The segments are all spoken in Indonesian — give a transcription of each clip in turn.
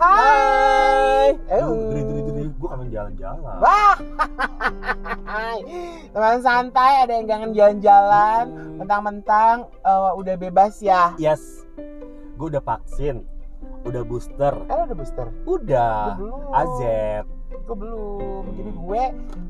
Hai. Eh, gue kangen jalan-jalan. Wah. Teman santai ada yang kangen jalan-jalan, Hmm. mentang-mentang eh, udah bebas ya. Yes, gue udah vaksin, udah booster, lo udah booster? udah. Belum. Azep. Gue belum. Jadi gue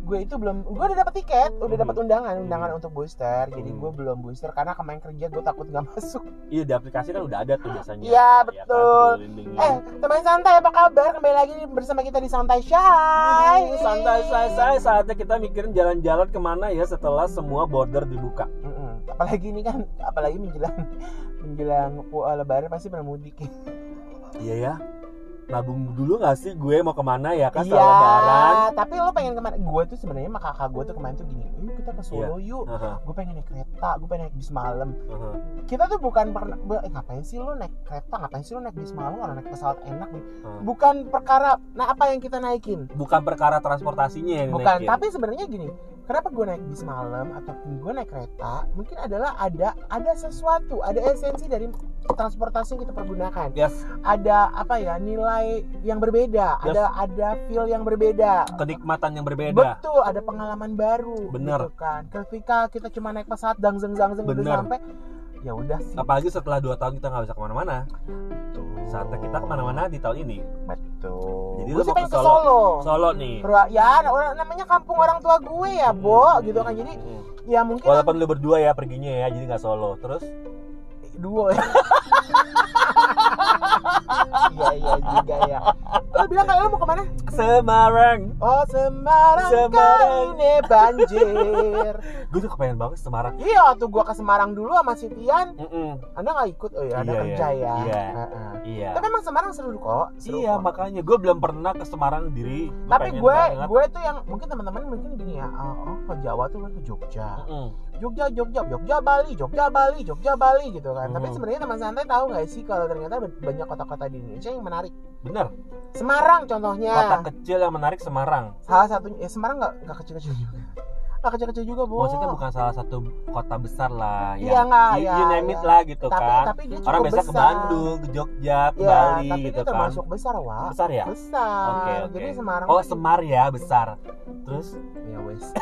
gue itu belum gue udah dapat tiket, udah dapat Hmm. undangan, undangan untuk booster. Jadi Hmm. gue belum booster karena kemarin kerja gue takut nggak masuk. Iya di aplikasi kan udah ada tuh biasanya. Iya, Ya kan, betul. lindungi. Eh, teman santai apa kabar? Kembali lagi bersama kita di Santai Shy. Hmm, santai santai santai saatnya kita mikirin jalan-jalan ke mana ya setelah semua border dibuka. Mm-mm. Apalagi ini kan, apalagi menjelang menjelang uh, lebaran pasti pernah mudik. Iya ya. Nabung dulu gak sih gue mau ke mana ya kan Iya, setelah lebaran? tapi lo pengen ke mana? Gue tuh sebenarnya sama kakak gue tuh kemarin tuh gini, yuk kita ke Solo yuk. Aha, Gue pengen naik kereta, gue pengen naik bis malam. aha. Kita tuh bukan pernah, eh, ngapain sih lo naik kereta? Ngapain sih lo naik bis malam? Orang naik pesawat enak nih. Hmm. Bukan perkara, nah apa yang kita naikin? Bukan perkara transportasinya yang Bukan, dinaikin. tapi sebenarnya gini, kenapa gue naik bis malam ataupun gue naik kereta? Mungkin adalah ada ada sesuatu, ada esensi dari transportasi yang kita pergunakan. Yes, Ada apa ya nilai yang berbeda, Yes. ada ada feel yang berbeda. kenikmatan yang berbeda. Betul, ada pengalaman baru. Bener. Gitu kan. Ketika kita cuma naik pesawat dang zeng zang zeng sampai, ya udah sih. Apalagi setelah 2 tahun kita nggak bisa ke mana-mana. Saatnya kita ke mana-mana di tahun ini. Betul. Jadi Gue lu mau pengen ke Solo? Solo. Solo nih. Ya, orang namanya kampung orang tua gue ya, Bo, gitu kan. Jadi Hmm. ya mungkin Walaupun lu berdua ya perginya ya, jadi nggak solo. Terus duo ya. Iya iya juga ya. Lo bilang kalau lo mau ke mana? Semarang. Oh Semarang, Semarang. ini banjir. Gue tuh kepengen banget Semarang. iya tuh gua ke Semarang dulu sama si Tian. Anda nggak ikut? Oh ya, ada Iya, kerja iya. ya. Iya. Iya. Tapi emang Semarang seru kok. Seru Iya, kok. makanya gue belum pernah ke Semarang diri. Gua Tapi gue, banget. gue tuh yang mungkin teman-teman mungkin gini ya, oh, oh, ke Jawa tuh kan ke Jogja, Mm-mm. Jogja, Jogja, Jogja, Bali, Jogja, Bali, Jogja, Bali gitu kan. Tapi Hmm. sebenarnya teman santai tahu nggak sih kalau ternyata banyak kota-kota di Indonesia yang menarik. Bener. Semarang contohnya. Kota kecil yang menarik Semarang. salah satunya ya Semarang nggak nggak kecil-kecil juga nggak kecil-kecil juga bu Maksudnya bukan salah satu kota besar lah. Iya, yang nggak, you, ya, you name it ya. lah gitu tapi kan. tapi dia cukup Orang biasa besar. ke Bandung, ke Jogja, ke ya Bali tapi gitu dia kan. termasuk besar wah Besar ya? besar Oke, oke. jadi Semarang Oh, Semar ya, besar. Terus ya wes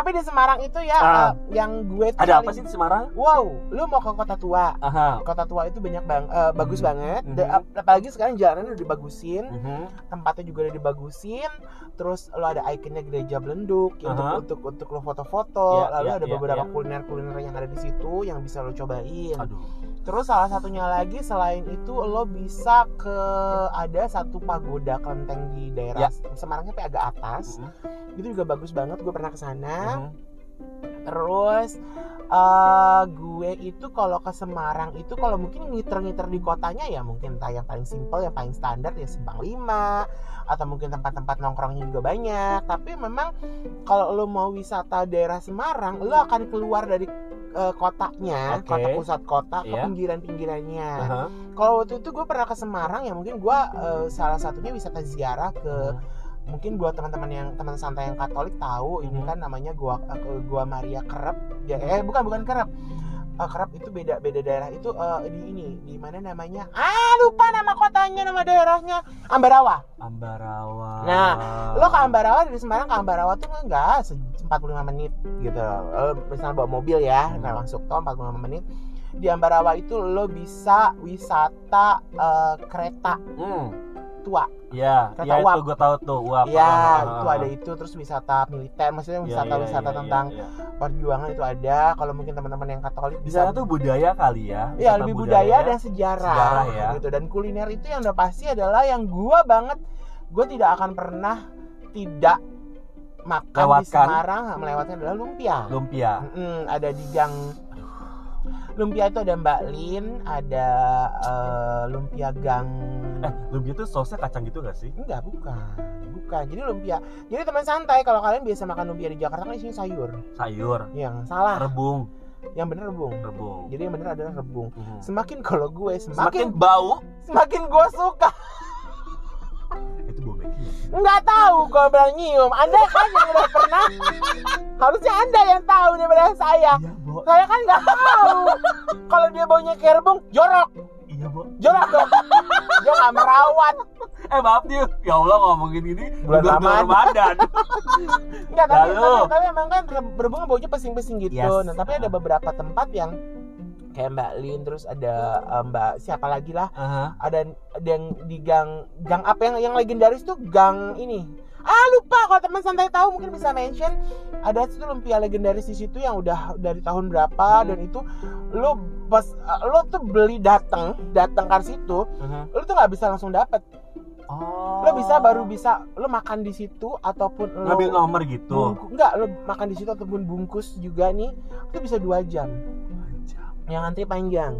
tapi di Semarang itu ya Ah. eh, yang gue tuh ada apa sih di Semarang? wow lu mau ke kota tua Aha. kota tua itu banyak bang eh, bagus Mhm. banget ap- apalagi sekarang jalanan udah dibagusin Mhm. tempatnya juga udah dibagusin terus lo ada ikonnya gereja belenduk untuk untuk untuk lo foto-foto Ya, lalu ya, ada ya, beberapa ya. kuliner-kuliner yang ada di situ yang bisa lo cobain Aduh. terus salah satunya lagi selain itu lo bisa ke ada satu pagoda kelenteng di daerah Ya. Semarangnya tapi agak atas Mhm. Itu juga bagus banget gue pernah ke sana Mhm. terus eh gue itu kalau ke Semarang itu kalau mungkin ngiter-ngiter di kotanya ya mungkin entah yang paling simpel yang paling standar ya Simpang 5 atau mungkin tempat-tempat nongkrongnya juga banyak tapi memang kalau lo mau wisata daerah Semarang lo akan keluar dari eh, kotanya Oke. kota pusat kota ke Iya. pinggiran-pinggirannya Aha. kalau waktu itu gue pernah ke Semarang ya mungkin gue eh, salah satunya wisata ziarah ke mungkin buat teman-teman yang teman santai yang Katolik tahu ini Mhm. kan namanya gua eh, gua Maria Kerep. Ya eh bukan bukan Kerep. Eh, Kerep itu beda beda daerah. Itu eh, di ini di mana namanya? Ah lupa nama kotanya nama daerahnya. Ambarawa. Ambarawa. Nah, lo ke Ambarawa dari Semarang ke Ambarawa tuh enggak se- 45 menit gitu. Lo misalnya bawa mobil ya Hmm. nah masuk tol 45 menit. Di Ambarawa itu lo bisa wisata eh, kereta. Hmm. Tua Ya, Kereta ya itu gue tahu tuh uap. Iya, Ah, itu ah, ada ah. itu terus wisata militer, maksudnya Iya, wisata-wisata iya, iya, tentang iya, iya. perjuangan itu ada. Kalau mungkin teman-teman yang Katolik di bisa sana tuh budaya kali ya. ya wisata lebih budaya dan sejarah, Sejarah ya. gitu. Dan kuliner itu yang udah pasti adalah yang gua banget gue tidak akan pernah tidak makan di Lewatkan. Semarang melewatkan adalah lumpia. lumpia. Mm, ada di gang lumpia itu ada Mbak Lin, ada eh, lumpia gang Eh, lumpia tuh sausnya kacang gitu gak sih? Enggak, bukan. Bukan. Jadi lumpia. Jadi teman santai kalau kalian biasa makan lumpia di Jakarta kan isinya sayur. Sayur, Yang salah. rebung, Yang bener rebung. rebung. Jadi yang bener adalah rebung. Mhm. Semakin kalau gue Semakin semakin bau, semakin gue suka. Itu bau? Nggak tahu gue bilang nyium. Anda kan yang udah pernah. Harusnya Anda yang tahu daripada saya. Iya, Bo. Saya kan nggak tahu. Kalau dia baunya kayak rebung, jorok. Iya, Bu. jorok dong Jo nggak merawat Eh, maaf nih. Ya Allah ngomongin ini Bulan Ramadan. Ramadan. Enggak, tapi, Lalu? tapi, tapi emang kan berbunga baunya pesing-pesing gitu. Yes. Nah, tapi ada beberapa tempat yang kayak Mbak Lin terus ada eh, Mbak siapa lagi lah Aha. ada ada yang di gang gang apa yang yang legendaris tuh gang ini ah lupa kalau teman santai tahu mungkin bisa mention ada situ lumpia legendaris di situ yang udah dari tahun berapa Hmm. dan itu lo pas lo tuh beli datang datang ke situ Aha. lo tuh nggak bisa langsung dapet Oh. lo bisa baru bisa lo makan di situ ataupun lo ngambil nomor gitu. bungku- enggak lo makan di situ ataupun bungkus juga nih itu bisa dua jam yang antri panjang.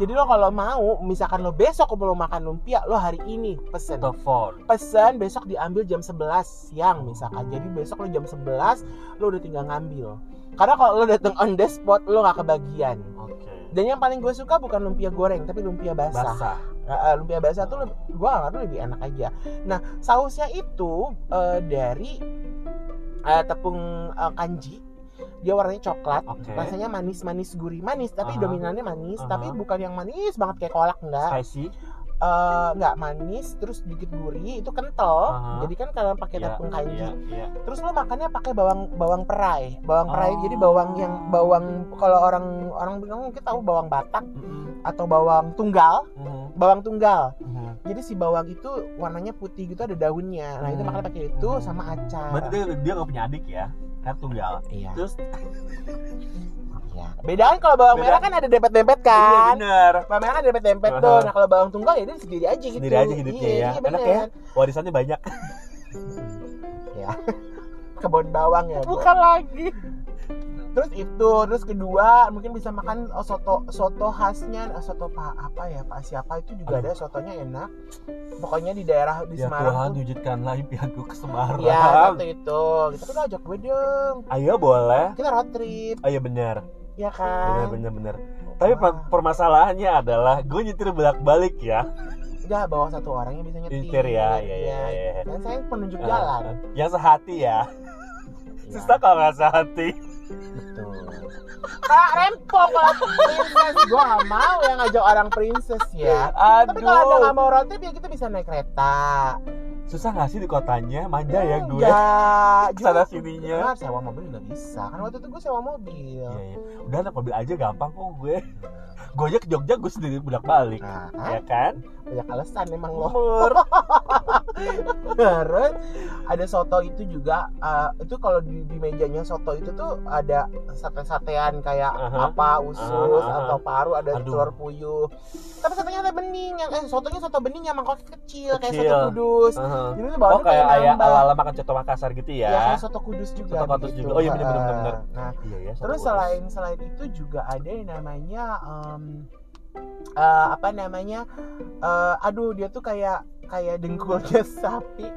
Jadi lo kalau mau misalkan lo besok mau makan lumpia lo hari ini pesen. Telepon. pesan besok diambil jam 11 siang misalkan. Jadi besok lo jam 11 lo udah tinggal ngambil. Karena kalau lo datang on the spot lo nggak kebagian. Oke. dan yang paling gue suka bukan lumpia goreng tapi lumpia basah, Basah. Uh, lumpia basah tuh gue nggak lebih enak aja. Nah sausnya itu uh, dari uh, tepung uh, kanji dia warnanya coklat Oke. rasanya manis-manis gurih manis tapi Aha. dominannya manis Aha. tapi bukan yang manis banget kayak kolak enggak Spicy. Eh, nggak manis terus sedikit gurih itu kental Aha. jadi kan kalian pakai Iya, tepung kanji Iya, iya. terus lo makannya pakai bawang bawang perai bawang perai Oh. jadi bawang yang bawang kalau orang orang bilang mungkin tahu bawang batak Mm-mm. atau bawang tunggal Mhm. bawang tunggal Mhm. jadi si bawang itu warnanya putih gitu ada daunnya nah itu Hmm. makanya pakai itu Hmm. sama acar Berarti dia, dia gak punya adik ya? Kan tunggal. iya Terus iya bedaan kalau bawang Beda. merah kan ada dempet-dempet iya kan bener. bawang merah kan ada dempet-dempet tuh nah kalau bawang tunggal ya dia sendiri aja gitu Sendiri aja hidupnya iya, ya. iya, Enak ya? Warisannya banyak. ya kebun bawang ya Bu. Bukan lagi. Terus itu terus kedua mungkin bisa makan oh, soto soto khasnya eh, soto pak apa ya pak siapa itu juga Aduh. ada sotonya enak pokoknya di daerah di Ya Semarang Tuhan tuh wujudkanlah impianku ke Semarang. ya satu itu gitu kan ajak gue dong Ayo boleh. kita road trip Oh iya bener. ya Bener kan bener bener. Tapi per- permasalahannya adalah gue nyetir bolak balik ya. ya bawa satu orang yang bisa nyetir Nyetir ya, iya, iya, iya. kan saya penunjuk Ah, jalan Yang sehati ya. Ya, Susah kalau nggak sehati. Betul kak rempong kalau princess gue gak mau yang ngajak orang princess ya Aduh. tapi kalau anda nggak mau road trip ya kita bisa naik kereta Susah nggak sih di kotanya? Manja ya gue. Enggak, Sana sininya. Nah, sewa mobil juga bisa. Kan waktu itu gue sewa mobil. Iya, iya. Udah anak mobil aja gampang kok gue. Gue aja ke Jogja gue sendiri bolak balik. Nah, Ya kan? banyak alasan emang lo. Terus ada soto itu juga. eh, itu kalau di, di mejanya soto itu tuh ada sate-satean kayak Aha. apa usus aha. atau paru, ada Aduh. telur puyuh. Tapi satenya ada bening yang eh sotonya soto bening yang mangkoknya kecil, kayak Kecil. soto kudus. Aha. Jadi itu Oh kayak ayah nambah. ala-ala makan coto Makassar gitu Ya, ya. kayak soto kudus juga. Soto kudus begitu. juga. Oh, iya, bener, bener, bener. Nah, Iya ya. Terus selain selain itu juga ada yang namanya em, eh, apa namanya? eh, aduh dia tuh kayak kayak dengkulnya sapi.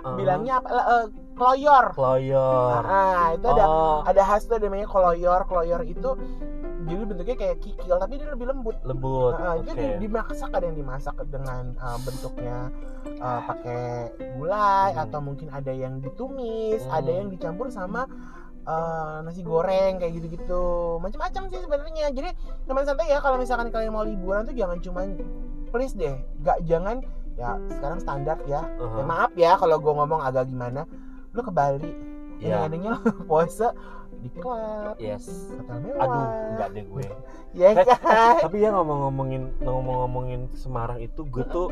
Bilangnya apa? eh, kloyor. kloyor. Nah, itu ada Oh, ada khas tuh namanya kloyor. Kloyor itu jadi bentuknya kayak kikil tapi dia lebih lembut. lembut. Nah, itu Oke. di- dimasak ada yang dimasak dengan eh, bentuknya eh, pakai gulai Hmm. atau mungkin ada yang ditumis, Hmm. ada yang dicampur sama eh, nasi goreng kayak gitu-gitu. Macam-macam sih sebenarnya. Jadi teman santai ya kalau misalkan kalian mau liburan tuh jangan cuman please deh, gak jangan ya sekarang standar ya. Aha. Ya, maaf ya kalau gue ngomong agak gimana. Lu ke Bali, Iya. yang adanya puasa di klub, Yes. hotel mewah. Aduh, enggak deh gue. Ya kan? Tapi ya ngomong-ngomongin ngomong-ngomongin Semarang itu gue tuh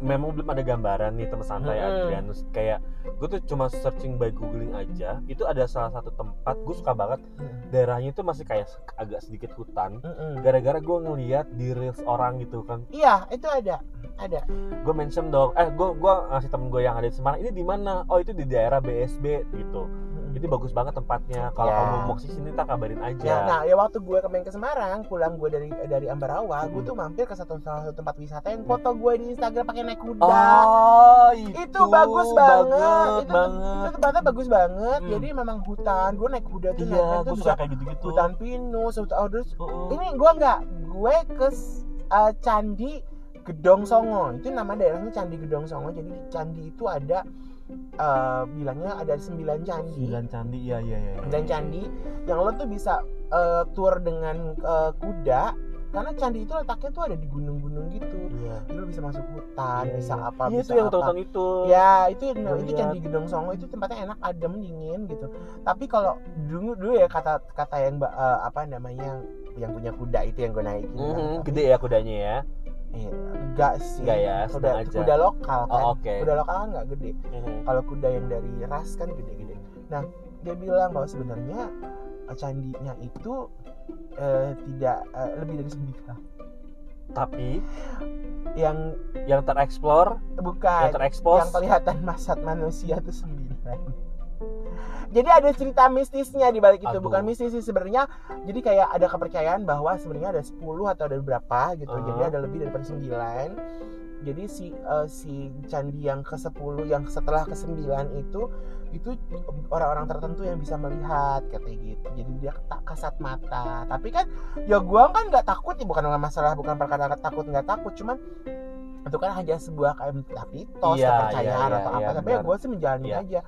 memang belum ada gambaran nih teman santai Mm-mm. Adrianus kayak gue tuh cuma searching by googling aja. Itu ada salah satu tempat gue suka banget. Daerahnya itu masih kayak agak sedikit hutan. Gara-gara gue ngeliat di reels orang gitu kan. Iya, itu ada. Ada. gue mention dong. Eh gue gua ngasih temen gue yang ada di Semarang ini di mana? Oh itu di daerah BSB gitu ini bagus banget tempatnya kalau Ya. kamu mau ke sini tak kabarin aja Ya, nah, ya waktu gue kemarin ke Semarang, pulang gue dari dari Ambarawa, gue Hmm. tuh mampir ke satu salah satu tempat wisata yang foto gue di Instagram pakai naik kuda. oh itu, itu bagus banget. banget, itu, banget. itu tempatnya bagus banget. Hmm. Jadi memang hutan. Gue naik kuda tuh iya naik gue suka kayak gitu-gitu hutan pinus, hutan oh, terus Heeh. ini gue nggak, gue ke uh, candi Gedong Songo. Itu nama daerahnya Candi Gedong Songo. Jadi di candi itu ada uh, bilangnya ada sembilan candi. Sembilan candi iya iya iya dan candi yang lo tuh bisa eh, tour dengan eh, kuda karena candi itu letaknya tuh ada di gunung-gunung gitu iya jadi lu bisa masuk hutan Iya, bisa iya. apa iya bisa itu yang apa tonton itu ya itu Gua itu lihat. candi Gedong Songo itu tempatnya enak adem dingin gitu tapi kalau dulu dulu ya kata kata yang eh, apa namanya yang yang punya kuda itu yang gue naikin. Mhm, Tapi- gede ya kudanya ya Eh, enggak sih. Enggak ya, kuda aja. kuda lokal kan. Oh, oke. kuda lokal kan nggak gede. Mhm. kalau kuda yang dari ras kan gede-gede. Nah dia bilang bahwa sebenarnya eh, candinya itu eh, tidak eh, lebih dari sembilan tapi yang yang tereksplor bukan. yang terekspos. Yang kelihatan masat manusia itu sembilan jadi ada cerita mistisnya di balik itu Aduh. bukan mistis sih sebenarnya. Jadi kayak ada kepercayaan bahwa sebenarnya ada 10 atau ada berapa gitu. Uh-huh. jadi ada lebih daripada 9 jadi si eh, si candi yang ke 10 yang setelah ke 9 itu itu orang-orang tertentu yang bisa melihat katanya gitu. Jadi dia tak kasat mata. Tapi kan ya gua kan nggak takut ya bukan masalah bukan perkara takut nggak takut. Cuman itu kan hanya sebuah kayak entah mitos Iya, kepercayaan iya, atau iya, apa. Tapi ya gue sih menjalani Iya. aja.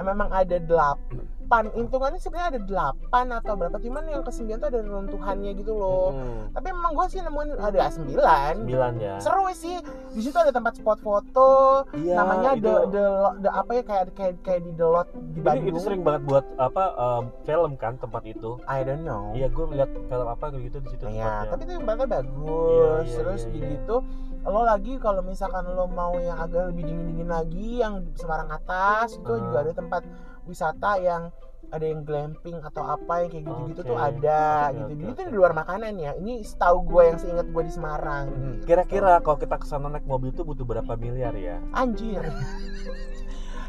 Memang ada delapan hitungannya sebenarnya ada delapan atau berapa. Cuman yang ke sembilan tuh ada runtuhannya gitu loh. Mhm. tapi memang gue sih nemuin ada sembilan. Sembilan ya? Seru sih. Di situ ada tempat spot foto. Iya namanya itu, the, the the apa ya? Kayak kayak kayak di the lot di Bandung. itu sering banget buat apa em, film kan tempat itu? I don't know. Iya gue lihat film apa gitu di situ Iya, tapi itu tempatnya bagus. Iya, iya, Terus iya, iya. gitu, lo lagi kalau misalkan lo mau yang agak lebih dingin-dingin lagi, yang Semarang atas itu Ah. juga ada tempat wisata yang ada yang glamping atau apa yang kayak gitu-gitu tuh Oke. ada Oke, gitu. Jadi itu oke. di luar makanan ya. Ini setahu gue yang seingat gue di Semarang. Mhm. gitu. kira-kira kalau kita ke sana naik mobil tuh butuh berapa miliar ya anjir.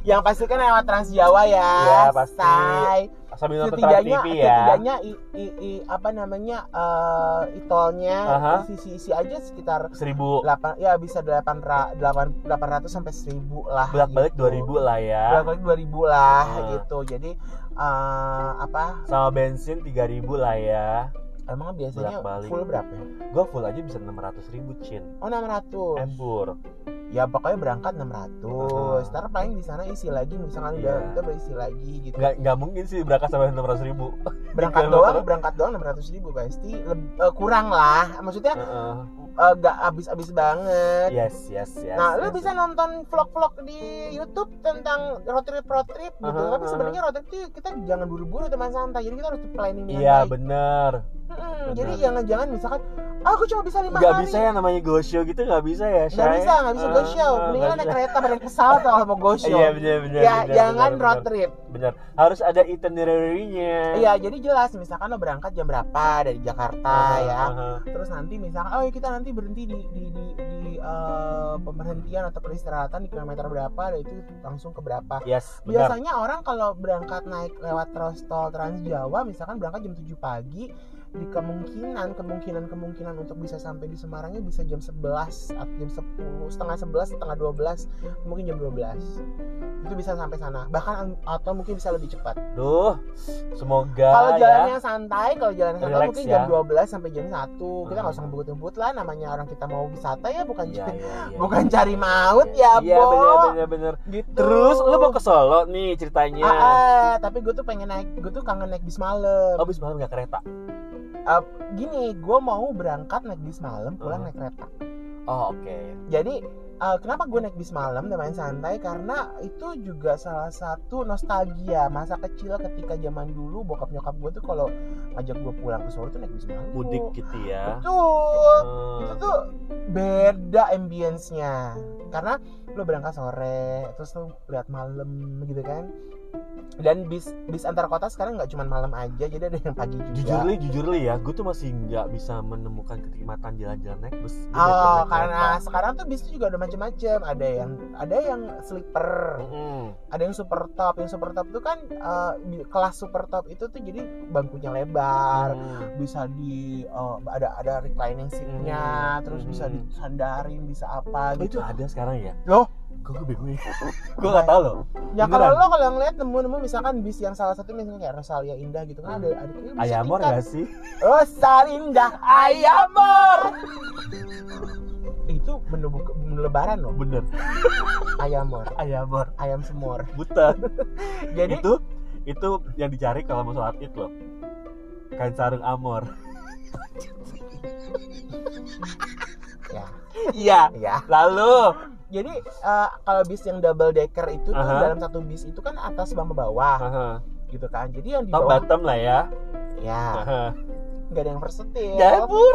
yang pasti kan lewat Trans Jawa ya. Iya, pasti. Say. sambil nonton Trans TV ya setidaknya i, i, i- apa namanya eh itolnya Aha. isi isi aja sekitar seribu 8 ya bisa 8 ra, 8 800 sampai 1000 lah bolak balik gitu. dua ribu lah ya bolak balik 2000 lah Ah. gitu jadi eh, apa sama bensin tiga ribu lah ya emang biasanya full berapa ya? gue full aja bisa enam ratus ribu cin oh 600 embur ya pokoknya berangkat 600 Aha. ntar paling di sana isi lagi misalkan udah Iya. kita berisi lagi gitu nggak nggak mungkin sih berangkat sampai enam ratus ribu berangkat doang berangkat doang 600 ribu pasti Leb- eh, kurang lah maksudnya Heeh. eh, gak habis-habis banget yes yes yes Nah, lu yes. bisa nonton vlog-vlog di YouTube tentang road trip road trip gitu. Aha, Tapi aha. sebenarnya road trip tuh kita jangan buru-buru teman santai. Jadi kita harus planning dengan iya baik. bener Benar. jadi jangan-jangan misalkan aku cuma bisa lima hari. bisa ya namanya go show gitu nggak bisa ya Shay? bisa, nggak bisa go Ah, show. ah, Mendingan naik kereta naik pesawat kalau mau go show. iya bener bener ya, bener, jangan bener, road trip. bener harus ada itinerary-nya Iya, jadi jelas misalkan lo berangkat jam berapa dari Jakarta Aha, ya. aha. Terus nanti misalkan oh ya kita nanti berhenti di di di, di eh, pemberhentian atau peristirahatan di kilometer berapa dan itu langsung ke berapa. yes benar Biasanya orang kalau berangkat naik lewat Trans Tol Trans Jawa misalkan berangkat jam 7 pagi di kemungkinan kemungkinan kemungkinan untuk bisa sampai di Semarangnya bisa jam 11 atau jam 10 setengah 11 setengah 12 mungkin jam 12 itu bisa sampai sana. Bahkan atau mungkin bisa lebih cepat. Duh semoga kalau ya. jalannya santai kalau jalannya santai Relax mungkin ya. jam 12 sampai jam 1 kita nggak Hmm. usah ngebut-ngebut lah namanya orang kita mau wisata ya bukan cari- iya, iya. bukan cari maut ya iya bener bener bener gitu. Terus lu mau ke Solo nih ceritanya? Ah, ah, tapi gue tuh pengen naik, gue tuh kangen naik bis malam. oh bis malam nggak kereta Gini, gue mau berangkat naik bis malam, pulang Hmm. naik kereta. oh oke Jadi eh, kenapa gue naik bis malam dan main santai? Karena itu juga salah satu nostalgia masa kecil ketika zaman dulu bokap nyokap gue tuh kalau ngajak gue pulang ke Solo tuh naik bis malam. mudik gitu ya Betul. Hmm. Itu tuh beda ambience-nya. Karena lu berangkat sore, terus lu lihat malam gitu kan. Dan bis bis antar kota sekarang nggak cuma malam aja, jadi ada yang pagi juga. jujur li jujur li ya gue tuh masih nggak bisa menemukan kenikmatan jalan-jalan naik bus Oh, karena sekarang tuh bis tuh juga ada macam-macam. Ada yang ada yang sleeper, Mm-mm. ada yang super top. Yang super top tuh kan di- kelas super top itu tuh jadi bangkunya lebar, Hmm. bisa di eh, ada ada reclining seatnya, Hmm. terus bisa Hmm. disandarin, bisa apa Oh, itu gitu. ada sekarang ya Loh? Kok gue bingung ya? Gue nggak tahu loh. Ya kalau lo kalau ngeliat nemu-nemu misalkan bis yang salah satu misalnya kayak Rosalia Indah gitu kan ada ada Ayamor gak sih? Rosalinda Ayamor. itu menu, buka- menu lebaran loh, bener. Ayamor, Ayamor. Ayam semur. buta. Jadi itu itu yang dicari kalau mau sholat id loh. Kain sarung amor. Ya. Iya. ya. Lalu. Jadi eh, kalau bis yang double decker itu tuh Aha. dalam satu bis itu kan atas sama bawah Aha. gitu kan jadi yang di Top bawah bottom lah ya. ya Aha. nggak ada yang versetil Dapur.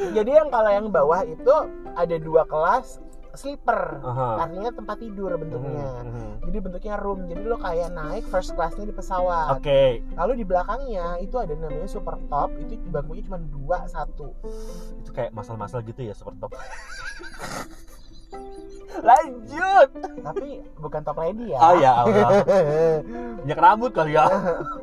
jadi yang kalau yang bawah itu ada dua kelas sleeper Aha. artinya tempat tidur bentuknya Mhm, mhm. jadi bentuknya room jadi lo kayak naik first classnya di pesawat Oke. lalu di belakangnya itu ada namanya super top itu bangkunya cuma dua satu Itu kayak masal-masal gitu ya super top. Lanjut. tapi bukan top lady ya Oh ya Allah. Minyak rambut kali ya.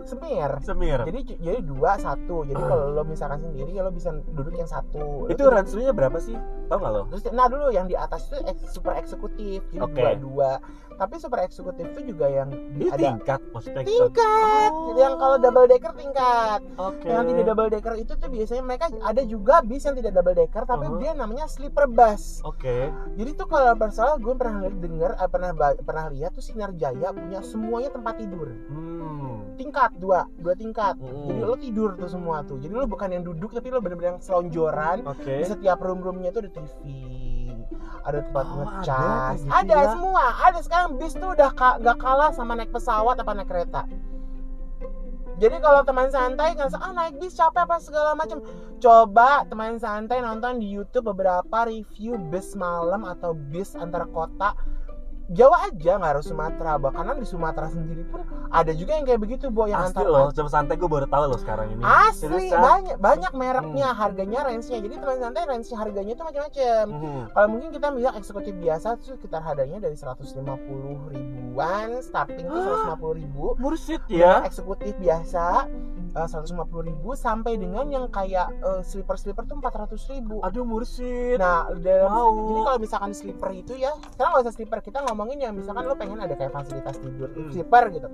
semir Semir. jadi jadi dua satu jadi kalau lo misalkan sendiri ya lo bisa duduk yang satu Itu ransunya berapa sih? Tahu nggak lo? terus nah dulu yang di atas itu super eksekutif jadi Oke. dua dua tapi super eksekutif itu juga yang Ini ada tingkat maksudnya tingkat Oh. yang kalau double decker tingkat Oke. yang tidak double decker itu tuh biasanya mereka ada juga bis yang tidak double decker tapi Uh-huh. dia namanya sleeper bus Oke. jadi tuh kalau bersalah gue pernah denger eh, pernah pernah lihat tuh sinar jaya punya semuanya tempat tidur Hmm. tingkat dua dua tingkat Mm. jadi lo tidur tuh semua tuh jadi lo bukan yang duduk tapi lo bener-bener yang selonjoran Oke. di setiap room roomnya tuh ada TV ada tempat Oh, ngecas ada. ada, gitu ya? semua. Ada. Sekarang bis tuh udah ka- gak kalah sama naik pesawat apa naik kereta. Jadi kalau teman santai nggak ah naik bis capek apa segala macam coba teman santai nonton di YouTube beberapa review bis malam atau bis antar kota Jawa aja nggak harus Sumatera bahkan di Sumatera sendiri pun ada juga yang kayak begitu bo yang Asli antar loh, jam santai gue baru tahu loh sekarang ini. asli Seriusan? banyak banyak mereknya harganya range-nya jadi teman santai range harganya tuh macam-macam Mhm. kalau mungkin kita bilang eksekutif biasa tuh sekitar harganya dari 150 ribuan starting tuh 150 ribu Mursid Dengan ya. eksekutif biasa eh, 150 ribu sampai dengan yang kayak sleeper sleeper tuh 400 ribu Aduh mursid. nah dalam Wow. jadi kalau misalkan sleeper itu ya sekarang nggak usah sleeper kita ngomongin yang misalkan lo pengen ada kayak fasilitas tidur Hmm. sleeper gitu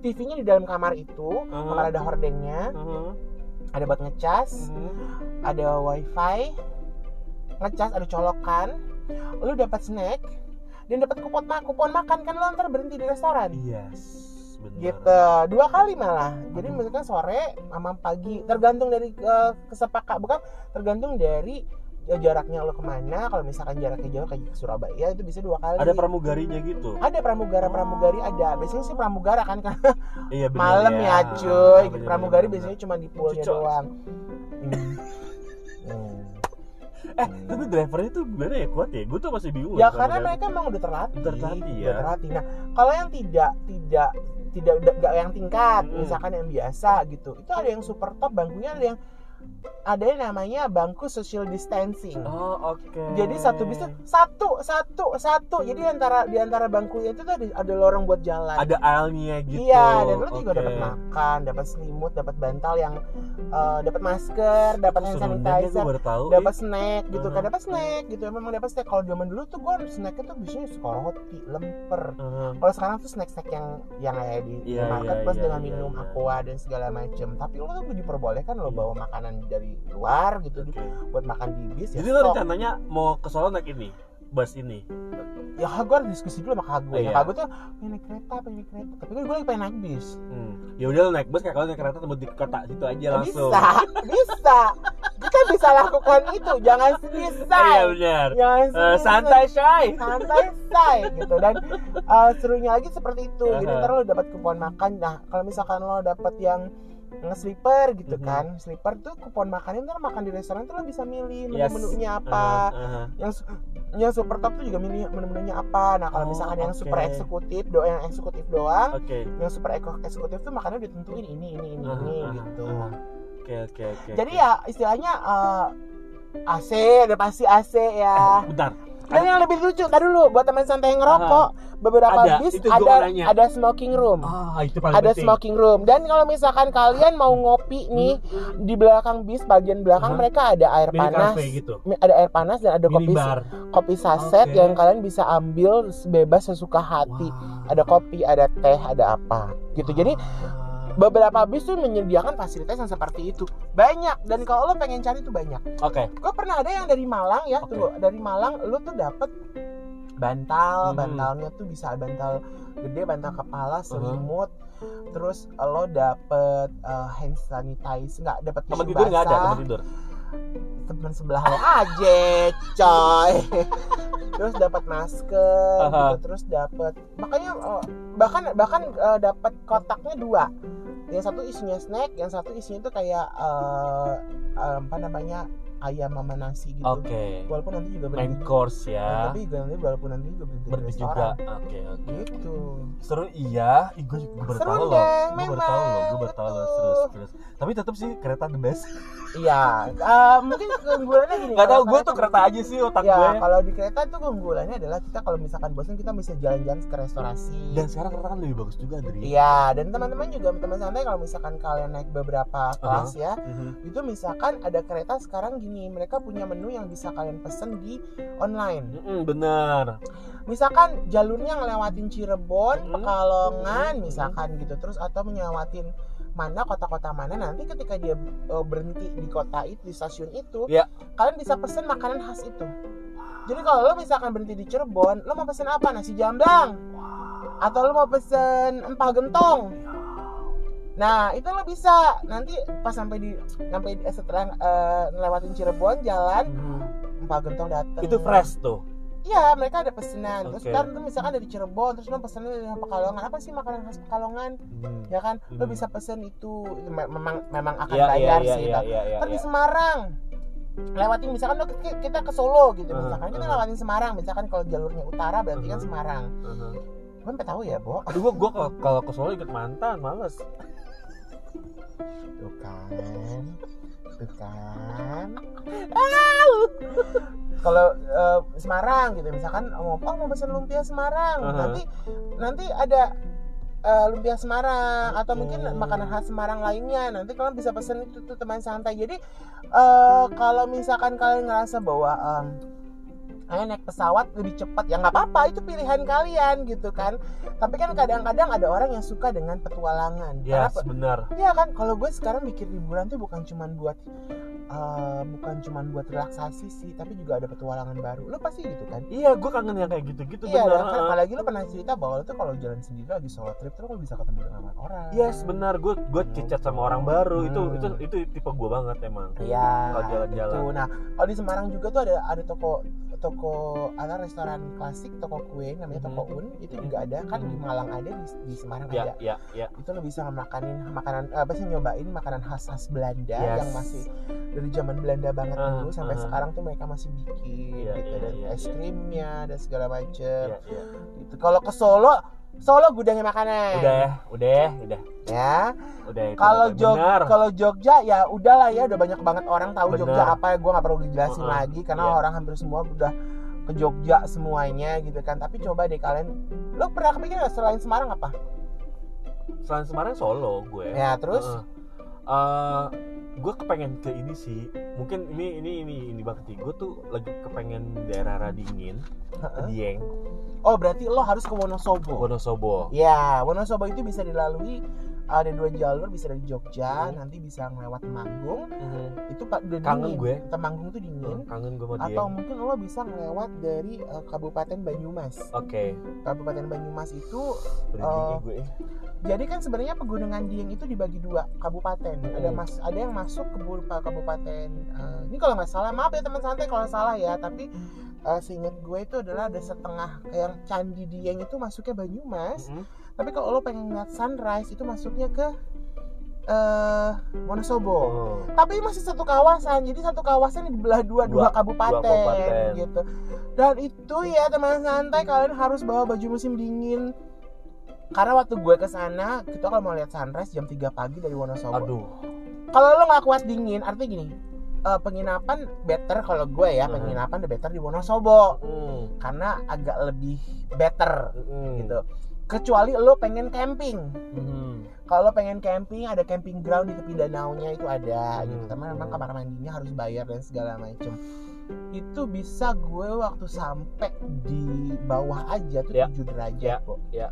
TV-nya di dalam kamar itu Uh-huh. kamar ada hordengnya Mhm. ada buat ngecas Mhm. ada wifi ngecas ada colokan lu dapat snack dan dapat kupon kupon makan kan lo ntar berhenti di restoran Yes. Benar. gitu dua kali malah jadi misalkan sore sama pagi tergantung dari eh, kesepakat bukan tergantung dari ya, jaraknya lo ke mana kalau misalkan jaraknya jauh kayak ke Surabaya itu bisa dua kali Ada pramugarinya gitu. ada pramugara pramugari ada biasanya sih pramugara kan kan Iya malam ya, cuy Ah, gitu benar, pramugari benar, biasanya cuma di poolnya Cucok. doang Hmm. Hmm. Eh, tapi drivernya tuh gimana ya kuat ya? Gue tuh masih bingung. ya karena mereka emang udah terlatih Terlatih ya. udah terlatih nah kalau yang tidak tidak tidak nggak yang tingkat Mm. misalkan yang biasa gitu itu ada yang super top bangkunya ada yang ada yang namanya bangku social distancing Oh, oke. jadi satu bis tuh satu satu satu jadi antara di antara bangkunya itu tuh ada, ada lorong buat jalan ada aisle-nya gitu. Iya, dan lu juga Oke. dapat makan, dapat selimut, dapat bantal yang eh, dapat masker, dapat hand sanitizer, tahu. dapat snack gitu kan, Uh-huh. dapat snack gitu. Memang dapat snack. Kalau zaman dulu tuh gua snacknya tuh biasanya suka roti, lemper. Uh, Kalau sekarang tuh snack-snack yang yang kayak di Iya, market iya, plus iya, dengan iya, minum iya. aqua dan segala macem. Tapi lu tuh diperbolehkan lo Iya. bawa makanan dari luar gitu oke. buat makan di bis ya. Jadi lo sok. rencananya mau ke Solo naik ini? Bus ini? ya gue harus diskusi dulu sama kakak gue. Iya. Kakak gue tuh pengen naik kereta, pengen naik kereta. Tapi gue lagi pengen naik bis. Hmm. Ya udah lo naik bus kayak kalau naik kereta tembus di kota situ aja langsung. Bisa, bisa. Kita bisa lakukan itu. Jangan sedih, Iya say. benar. Jangan sedih, santai shy. santai say gitu dan uh, serunya lagi seperti itu jadi Aha. ntar lo dapat kupon makan nah kalau misalkan lo dapat yang nge-sleeper gitu Mhm. kan sleeper tuh kupon makannya ntar makan di restoran tuh lo bisa milih Yes. menu-menunya Aha, apa aha. yang su- yang super top tuh juga milih menu-menunya apa nah kalau Oh, misalkan yang oke. super eksekutif do yang eksekutif doang Oke. yang super eksekutif tuh makannya ditentuin ini ini ini Aha, ini aha, gitu aha. Oke oke oke. jadi oke. ya istilahnya eh, AC udah pasti AC ya Eh, bentar. Dan yang lebih lucu tadi dulu buat teman santai yang ngerokok beberapa Ada, bis ada ada smoking room Ah, itu paling ada penting. smoking room dan kalau misalkan kalian mau ngopi nih di belakang bis bagian belakang mereka ada air panas gitu. Ada air panas dan ada kopi bar. kopi saset Oke. yang kalian bisa ambil bebas sesuka hati Wah. ada kopi ada teh ada apa gitu jadi Wah. Beberapa bis tuh menyediakan fasilitas yang seperti itu. Banyak. Dan kalau lo pengen cari tuh banyak. Oke. gue pernah ada yang dari Malang ya Oke. tunggu. Dari Malang lu tuh dapet bantal. Hmm. bantalnya tuh bisa bantal gede bantal kepala selimut. Terus lo dapet uh, hand sanitizer. Nggak dapet Teman tisu tidur nggak ada teman tidur. Temen sebelah lo aja coy. Terus dapat masker Aha. gitu. Terus dapat makanya eh, bahkan bahkan eh, dapat kotaknya dua. Yang satu isinya snack yang satu isinya itu kayak eh, eh, apa namanya ayam sama nasi gitu Oke. walaupun nanti juga Main berhenti course Nah, ya. tapi juga nanti walaupun nanti juga berhenti Berhenti juga. Oke oke. gitu Seru iya. Ih, gue juga baru tahu loh. Gue baru tahu loh. Gue memang, baru tahu loh. Terus terus. Tapi tetap sih kereta the best. iya eh, mungkin keunggulannya gini Gak tau gue tuh kereta- aja sih otak ya gue. kalau di kereta itu keunggulannya adalah kita kalau misalkan bosan kita bisa jalan-jalan ke restorasi Dan sekarang kereta kan lebih bagus juga dari. Iya, dan teman-teman juga teman santai kalau misalkan kalian naik beberapa kelas ya, Mhm. itu misalkan ada kereta sekarang gini, mereka punya menu yang bisa kalian pesen di online. Bener. Misalkan jalurnya ngelewatin Cirebon, Mhm. Pekalongan misalkan gitu, terus atau ngelewatin mana kota-kota mana nanti ketika dia eh, berhenti di kota itu di stasiun itu, Iya. kalian bisa pesen makanan khas itu. Jadi kalau lo misalkan berhenti di Cirebon, lo mau pesen apa? Nasi jamblang, atau lo mau pesen empal gentong. Nah itu lo bisa nanti pas sampai di sampai di, setelah eh, ngelewatin Cirebon jalan Mhm. empal gentong datang. Itu fresh tuh. Iya mereka ada pesanan. Terus Oke. ntar misalkan dari Cirebon terus lo pesennya dari Pekalongan apa sih makanan khas Pekalongan? Mhm. Ya kan lo Hmm. bisa pesen itu Me- memang memang akan Iya iya bayar iya sih. iya tapi iya. iya, Ntar di iya. Semarang lewatin misalkan lo kita ke Solo gitu misalkan kita lewatin Semarang misalkan kalau jalurnya utara berarti kan. Semarang. Mhm. Gue sampai tahu ya, Bo. Aduh gue gue kalau ke Solo ikut mantan males. Tuh kan. Tuh kan. Kalau eh, Semarang gitu misalkan mau oh mau pesen lumpia Semarang Aha. nanti nanti ada eh, lumpia Semarang atau mungkin makanan khas Semarang lainnya nanti kalian bisa pesen itu tuh teman santai jadi eh, kalau misalkan kalian ngerasa bahwa em, kalian naik pesawat lebih cepat. Ya nggak apa-apa itu pilihan kalian gitu kan. Tapi kan kadang-kadang ada orang yang suka dengan petualangan. Karena Yes benar. Iya kan, kalau gue sekarang mikir liburan tuh bukan cuman buat eh, bukan cuman buat relaksasi sih, tapi juga ada petualangan baru. Lo pasti gitu kan? Iya gue kangen yang kayak gitu-gitu Iya, benar. dan kan, apalagi lo pernah cerita bahwa lo tuh kalau jalan sendiri lagi solo trip tuh lo bisa ketemu dengan orang. Yes benar gue gue cicat sama orang baru itu Hmm. itu itu tipe gue banget emang. Iya. Kalau jalan-jalan. gitu. Nah, kalau di Semarang juga tuh ada ada toko toko ada restoran klasik toko kue namanya toko Un itu juga ada kan di Mhm. Malang ada di, di Semarang Ya ada ya ya. itu lo bisa makanin makanan apa sih nyobain makanan khas khas Belanda Yes. yang masih dari zaman Belanda banget Ah, dulu sampai ah. sekarang tuh mereka masih bikin Iya, gitu iya, dan iya, es iya. krimnya dan segala macem ya, ya. gitu kalau ke Solo Solo gudangnya makanan Udah ya, udah ya, udah. ya Udah itu. kalau. Jog kalau Jogja ya udahlah ya udah banyak banget orang tahu Bener. Jogja apa ya gue nggak perlu dijelasin Uh-uh, lagi karena iya. orang hampir semua udah ke Jogja semuanya gitu kan tapi coba deh kalian lo pernah kepikiran nggak selain Semarang apa selain Semarang Solo gue. ya terus Heeh. Eh, gue kepengen ke ini sih. Mungkin ini ini ini ini banget. Gue tuh lagi kepengen daerah dingin, Heeh. Dieng, oh berarti lo harus ke Wonosobo Wonosobo. Ya, Wonosobo itu bisa dilalui ada dua jalur bisa dari Jogja, Mhm. nanti bisa lewat Temanggung. Mhm. Itu pak udah Kangen dingin. gue. Temanggung tuh dingin. Kangen gue sama Atau Dieng. mungkin lo bisa ngelewat dari eh, Kabupaten Banyumas. Oke, Kabupaten Banyumas itu Oh. gue. jadi kan sebenarnya pegunungan Dieng itu dibagi dua kabupaten. Ada Hmm. mas ada yang masuk ke bu- kabupaten eh, ini kalau nggak salah maaf ya teman santai kalau salah ya, tapi eh, seingat gue itu adalah ada setengah yang Candi Dieng itu masuknya Banyumas. Mhm. Tapi kalau lo pengen ngeliat sunrise itu masuknya ke eh Wonosobo. Oh. Tapi masih satu kawasan, jadi satu kawasan dibelah dua dua, Dua- kabupaten, dua kabupaten. gitu. Dan itu ya teman santai kalian harus bawa baju musim dingin. Karena waktu gue ke sana, kita kalau mau lihat sunrise jam 3 pagi dari Wonosobo. Aduh. Kalau lo nggak kuat dingin, artinya gini. eh, penginapan better kalau gue ya, Hmm. penginapan the better di Wonosobo Hmm. karena agak lebih better Hmm. gitu. Kecuali lo pengen camping, Hmm. kalau pengen camping ada camping ground di tepi danaunya itu ada Hmm, gitu tapi memang kamar mandinya harus bayar dan segala macem itu bisa gue waktu sampai di bawah aja tuh Ya. 7 derajat Ya, kok ya.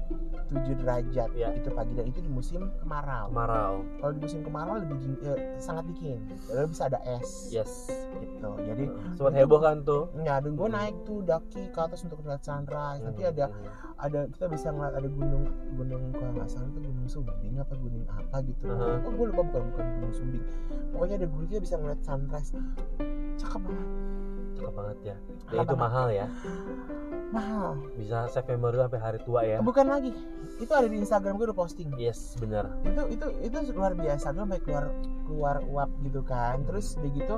7 derajat Ya. itu pagi dan itu di musim kemarau Kemarau. kalau di musim kemarau lebih dingin, eh, sangat dingin lalu bisa ada es Yes. gitu jadi Sempat heboh kan tuh. ya dan gue Hmm. naik tuh daki ke atas untuk lihat sunrise nanti Hmm, ada hmm. ada kita bisa ngeliat ada gunung gunung kalau nggak salah itu gunung sumbing apa gunung apa gitu Uh-huh. oh gue lupa bukan bukan gunung sumbing pokoknya ada gunung kita bisa ngeliat sunrise cakep banget Cakep banget ya. Cakep Ya itu mahal ya. mahal Bisa save memory sampai hari tua ya. bukan lagi itu ada di Instagram gue udah posting Yes, benar. itu itu itu luar biasa gue sampai keluar keluar uap gitu kan terus udah gitu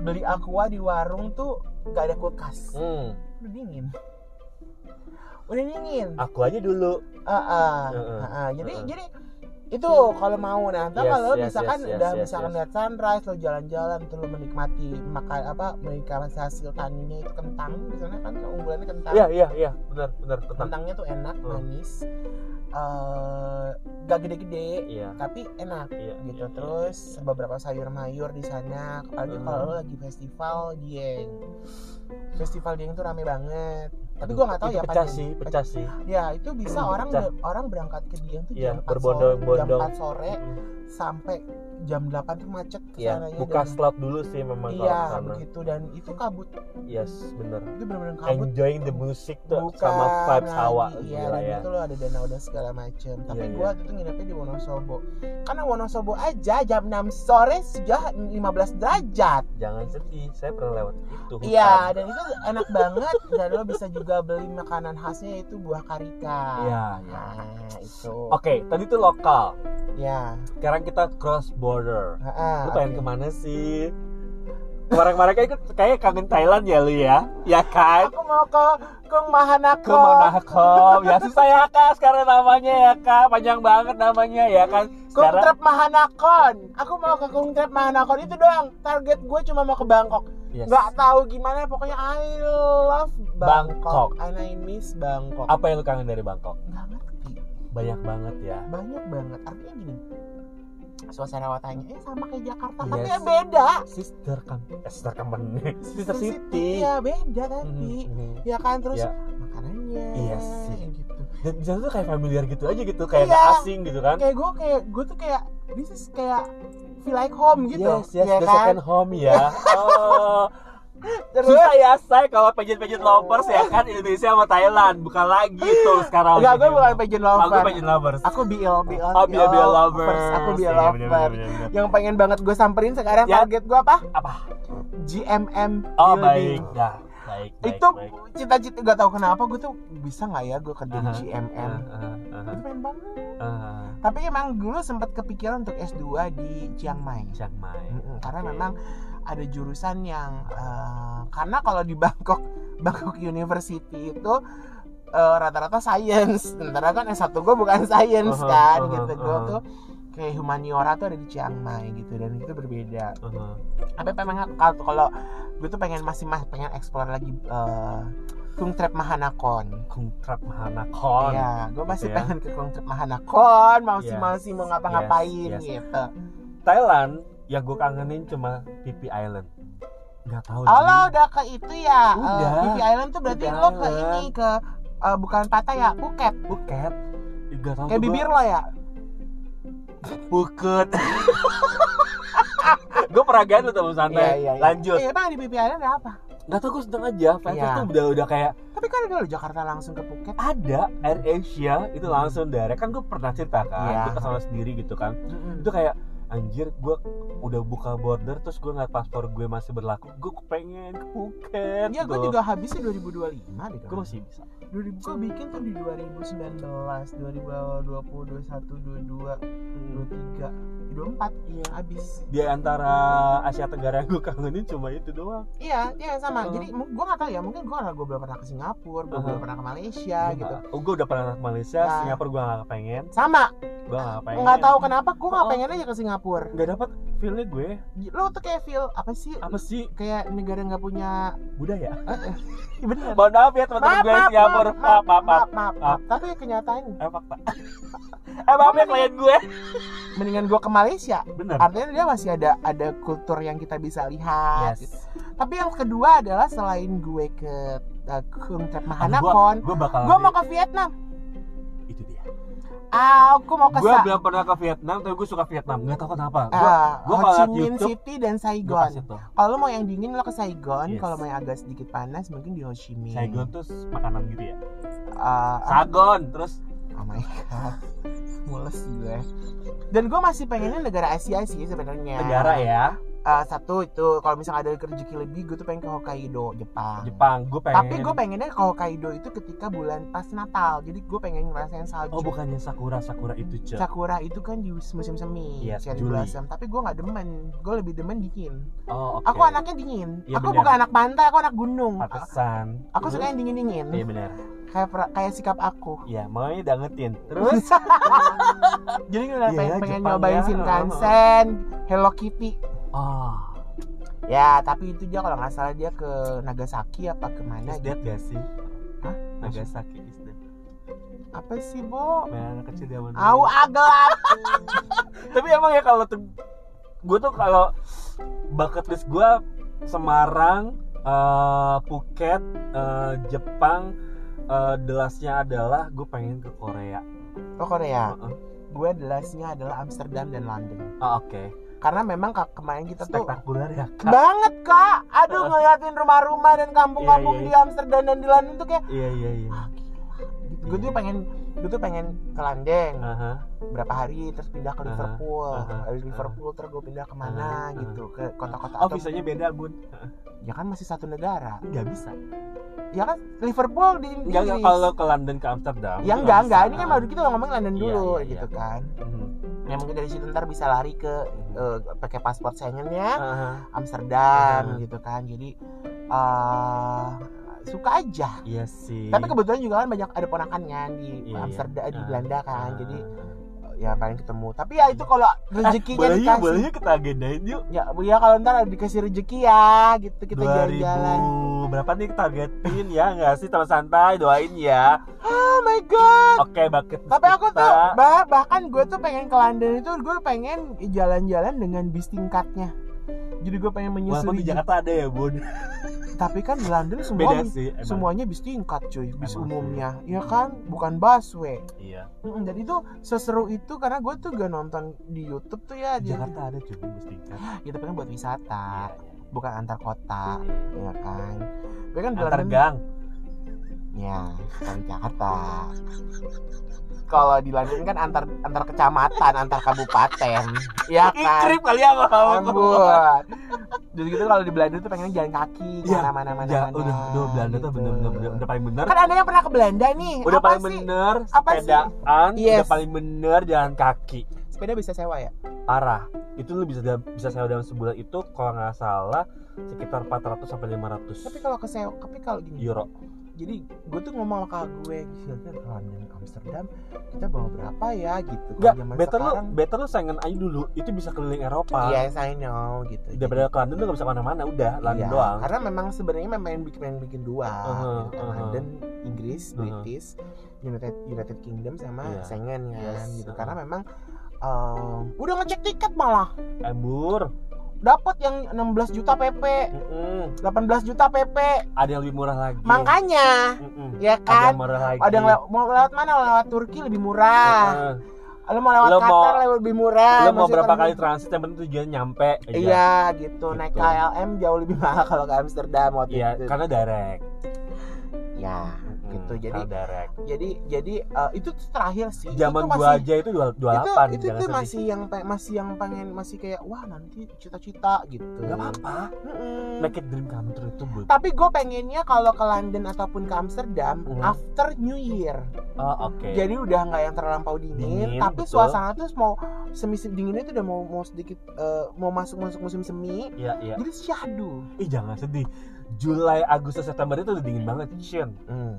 beli aqua di warung tuh gak ada kulkas Hmm, udah dingin udah dingin aku aja dulu. Ah, ah, Heeh. ah, ah. jadi Heeh. jadi itu kalau mau nah ntar Yes, kalau yes, misalkan yes, yes, udah yes, misalkan yes. lihat sunrise lo jalan-jalan tuh lo menikmati makan apa menikmati hasil taninya itu kentang di sana kan keunggulannya kentang Iya, iya, iya, benar, benar, tentang. kentangnya tuh enak Hmm. manis eh gak gede-gede Iya. tapi enak Iya, gitu iya, terus beberapa sayur mayur di sana apalagi Hmm. kalau lo lagi festival dieng festival dieng tuh rame banget tapi gua nggak tahu ya pecah sih, pecah sih. ya itu bisa Hmm, orang pecah. orang berangkat ke dieng tuh Iya, jam 4 berbondong-bondong. sore, jam 4 sore Mm. sampai jam 8 tuh macet ke sananya buka dan- slot dulu sih memang iya begitu dan itu kabut. Yes, bener. itu benar-benar kabut. Enjoying the music tuh bukan sama vibes lagi, hawa iya dan ya. itu lo ada danau dan segala macem. Tapi Iya, gua tuh nginepnya di Wonosobo. Karena Wonosobo aja jam 6 sore sudah 15 derajat. Jangan sedih, saya pernah lewat itu. iya dan itu enak banget. Dan lo bisa juga beli makanan khasnya itu buah karika. Iya, iya. nah itu. Oke, tadi tuh lokal. ya Sekarang kita cross border. Lu pengen oke. ke mana sih? Kemarin-kemarin kayak kayak kangen Thailand ya lu ya? Ya kan? aku mau ke Kung Mahanako Ke Monaco. Ya susah ya kak sekarang namanya ya kak. Panjang banget namanya ya kan? Kung Sekarang Trap Mahanakon aku mau ke Kung Trap Mahanakon itu doang target gue cuma mau ke Bangkok Yes. nggak tahu gimana pokoknya I love Bangkok. Bangkok, and I miss Bangkok Apa yang lu kangen dari Bangkok? nggak ngerti Banyak banget ya. banyak banget artinya gini suasana kotanya eh sama kayak Jakarta tapi Yes. ya beda Sister kan, eh, sister company, sister city. iya beda tapi Mhm, mhm. ya kan terus Ya. makanannya Iya sih. gitu Dan di sana tuh kayak familiar gitu aja gitu, kayak Iya. nggak asing gitu kan? kayak gue kayak gue tuh kayak this is kayak feel like home gitu Yes, yes, ya the kan second home ya. Oh, terus susah ya saya kalau pengen-pengen lovers ya kan Indonesia sama Thailand bukan lagi tuh sekarang. enggak gue bukan pageant Aku lover pengen lovers. aku BL BL Oh, BL BL lovers. aku BL Iya, lover bener, bener, bener, yang pengen banget gue samperin sekarang Ya. target gue apa Apa? GMM Oh building. baik, dah. Baik, baik, itu cita-cita gak tahu kenapa gue tuh bisa nggak ya gue kerja di Aha, GMM Ah, ah, ah, itu pengen banget ah. tapi emang dulu sempat kepikiran untuk S2 di Chiang Mai Chiang Mai. Mm-mm, karena Oke. memang ada jurusan yang eh, karena kalau di Bangkok Bangkok University itu eh, rata-rata science sementara kan S1 gue bukan science Aha, kan aha, gitu gue aha. tuh kayak humaniora tuh ada di Chiang Mai gitu dan itu berbeda Uh-huh. tapi memang kalau kalau gue tuh pengen masih mas pengen explore lagi eh, Kung Trap Mahanakon Kung Trap Mahanakon. Iya, gue masih Gitu ya. pengen ke Kung Trap Mahanakon, masih Yes, masih mau ngapa-ngapain yes, yes. gitu. Thailand yang gue kangenin cuma Phi Island. Gak tahu. Oh lo udah ke itu ya? Udah. Eh, Phi Island tuh berarti Phi lo ke ini ke eh, bukan Pattaya, Phuket. Phuket. Gak tahu. Kayak bibir lo ya? Phuket. gue pernah ganti tuh santai. Lanjut. Iya, emang di Phi Island ada apa? Gak tau gue sedang aja. Vibes Iya. tuh udah udah kayak Tapi kan ada lo Jakarta langsung ke Phuket. ada Air Asia itu langsung direct kan gue pernah cerita kan Iya. gue ke sana sendiri gitu kan Mm-mm. itu kayak anjir gue udah buka border terus gue ngeliat paspor gue masih berlaku. Gue pengen ke Phuket Iya, gue juga habisnya 2025 deh. gue masih bisa 2000 gue bikin tuh di 2019, 2020, 21, 22, 23, 24 iya habis. di antara Asia Tenggara yang gue kangenin cuma itu doang Iya, iya sama. Uh. Jadi gue gak tahu ya, mungkin gue karena gue belum pernah ke Singapura, gue Uh-huh. belum pernah ke Malaysia Gua gitu. oh gue udah pernah ke Malaysia Nah. Singapura gue gak pengen Sama, gue gak pengen nggak tahu kenapa gue nggak Oh. pengen aja ke Singapura. nggak dapat feelnya gue Lo tuh kayak feel apa sih? apa sih Kayak negara nggak punya. budaya Bener. mohon maaf ya teman-teman gue Singapura maaf maaf maaf maaf, maaf, Maaf. Tapi kenyataan, eh fakta eh maaf ya klien gue mendingan gue ke Malaysia. bener Artinya dia masih ada ada kultur yang kita bisa lihat. yes Tapi yang kedua adalah selain gue ke uh, Kung Trap gua, Mahanakon, gua bakal gue mau ke Vietnam. Ah, aku mau ke gue belum pernah ke Vietnam tapi gue suka Vietnam nggak tahu kenapa gue Ah, gua Ho Chi Minh YouTube, City dan Saigon. Kalau mau yang dingin lo ke Saigon, Yes. kalau mau yang agak sedikit panas mungkin di Ho Chi Minh. Saigon tuh makanan gitu ya Ah, ah, Sagon terus oh my god. Mules gue. Dan gue masih pengennya negara Asia sih sebenarnya. negara ya Ah, satu itu kalau misalnya ada rezeki lebih gue tuh pengen ke Hokkaido, Jepang. Jepang gue pengen Tapi gue pengennya ke Hokkaido itu ketika bulan pas Natal. Jadi gue pengen ngerasain salju. oh bukannya sakura sakura itu cek Sakura itu kan di musim semi, Yes, cherry Juli. blossom. Tapi gue nggak demen. Gue lebih demen dingin. oh oke Aku anaknya dingin. Iya, aku bener. bukan anak pantai, aku anak gunung. Pantesan Aku suka yang dingin dingin. iya benar Kayak kayak sikap aku. Iya, maunya dangetin. Terus Jadi gue Iya, pengen, pengen nyobain ya. Shinkansen, Hello Kitty. Oh, Ya, tapi itu dia kalau nggak salah dia ke Nagasaki apa ke mana is gitu. gak sih? Hah? Nagasaki is that. Apa sih, Bo? Mainan anak kecil zaman. Au agelap. Tapi emang ya kalau tuh gue tuh kalau bucket list gue Semarang, eh, Phuket, eh, Jepang, eh, delasnya adalah gue pengen ke Korea. Oh Korea. Heeh. Gue delasnya adalah Amsterdam dan London. Oh, Oke, Karena memang ka- kemarin kita tuh spektakuler ya kak. banget kak. Aduh ngeliatin rumah-rumah dan kampung-kampung Iya, iya, di Amsterdam dan di London tuh kayak Iya iya iya. ah. Gue tuh Iya. pengen gue tuh pengen ke London Aha. berapa hari terus pindah ke Aha, Liverpool aha, dari Liverpool terus gue pindah ke mana aha. gitu ke kota-kota Oh atau visanya beda bun. ya kan masih satu negara Nggak bisa. ya kan Liverpool di Inggris. kalau ke London ke Amsterdam. ya enggak enggak ini kan baru kita ngomong London Iya, dulu iya, gitu iya. kan Mhm. Ya mungkin dari situ ntar bisa lari ke eh, pakai paspor Schengennya Aha. Amsterdam Aha. gitu kan jadi eh suka aja Iya sih. tapi kebetulan juga kan banyak ada ponakannya di Iya, Amsterdam iya. di Ah, Belanda kan ah. jadi ya paling ketemu. Tapi ya itu kalau rezekinya yuk, dikasih boleh yuk kita agendain yuk. ya ya kalau ntar dikasih rezeki ya gitu kita 2000 jalan-jalan. berapa nih targetin ya nggak sih? Teman santai doain ya. oh my god. Oke bucket list tapi aku kita. tuh bah, bahkan gue tuh pengen ke London itu gue pengen jalan-jalan dengan bis tingkatnya jadi gue pengen Walaupun menyusuri di Jakarta ada ya bun. tapi kan di London semua Beda bis- sih. Emang. semuanya bis tingkat cuy bis Emang sih. umumnya ya kan bukan busway Iya. Dan itu seseru itu karena gue tuh gak nonton di YouTube tuh ya Di Jakarta ada cuy bus tingkat. ya tapi kan buat wisata Iya, bukan antar kota iya. ya kan gue kan Antar London gang. ya kalau di Jakarta kalau di London kan antar antar kecamatan antar kabupaten ya kan Ikrip kali ya mau. Ampun. Jadi gitu kalau di Belanda tuh pengen jalan kaki Iya, mana mana mana Ya, udah, udah Belanda tuh gitu. bener-bener bener, udah paling bener. Kan ada yang pernah ke Belanda nih. Udah Apa paling sih? bener Apa sih? sepedaan, Yes. udah paling bener jalan kaki. Sepeda bisa sewa ya? Arah. Itu lu bisa bisa sewa dalam sebulan itu kalau nggak salah sekitar 400 sampai 500 Tapi kalau ke sewa, tapi kalau gini. euro. Jadi gue tuh ngomong sama kakak gue, kan ke London Amsterdam, kita bawa berapa ya gitu. Zaman better lu better lu saingan aja dulu. Itu bisa keliling Eropa. Yes, I know gitu. Daripada ke London lu gak bisa ke mana-mana, udah London Iya, doang. Karena memang sebenarnya memang pengen bikin, pengen bikin dua, Uh-huh, gitu kan. uh-huh. London, Inggris, Uh-huh. British, United United Kingdom sama Iya. Schengen kan, Yes, gitu. uh-huh. Karena memang em, udah ngecek tiket malah Embur. Dapat yang 16 juta PP, Mm-mm. 18 juta PP. Ada yang lebih murah lagi. Makanya, Mm-mm. ya Ada kan? yang murah lagi. Ada yang lew- mau lewat mana? Lewat Turki lebih murah. Heeh. Lo mau lewat Lo mau- Qatar lebih murah. Lu mau berapa kan- kali transit yang penting tujuannya nyampe aja. Iya gitu. Naik Gitu. KLM jauh lebih mahal kalau ke Amsterdam waktu Iya, itu. karena direct. Ya, gitu. Jadi karena direct. jadi jadi eh, itu terakhir sih. Zaman itu gua masih- aja itu dua dua itu delapan. itu tuh masih yang masih yang pengen masih kayak wah nanti cita-cita gitu. Gak apa-apa. Make it dream come true itu. Tapi gue pengennya kalau ke London ataupun ke Amsterdam Mhm. after New Year. Oh, oke. Jadi udah nggak yang terlampau dingin, Dingin, tapi betul. suasana tuh mau semi dinginnya tuh udah mau mau sedikit eh, mau masuk masuk musim semi. Iya, iya. Jadi syahdu. Ih, jangan sedih. Julai, Agustus, September itu udah dingin banget, Chin.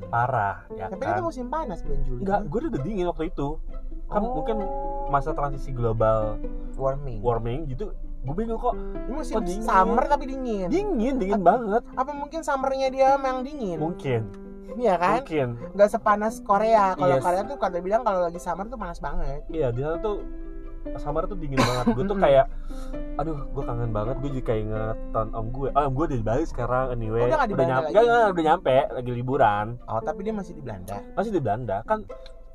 Parah, ya Tapi kan kan? musim panas bulan Juli. Enggak, gue udah dingin waktu itu. Kan Oh. mungkin masa transisi global warming. warming gitu. Gue bingung kok. Ini musim Kok dingin? summer tapi dingin. Dingin, dingin Apa- banget. Apa mungkin summernya dia memang dingin? Mungkin, Iya kan? mungkin. Nggak sepanas Korea. Kalau Yes. Korea tuh kata bilang kalau lagi summer tuh panas banget. Iya, di sana tuh summer tuh dingin banget. Gue tuh kayak aduh gue kangen banget. Gue juga kayak inget tahun om gue ah om gue udah di Bali sekarang anyway. Udah nggak di Belanda nyampe. nggak, nggak, udah nyampe. Lagi liburan. Oh, tapi dia masih di Belanda. masih di Belanda. Kan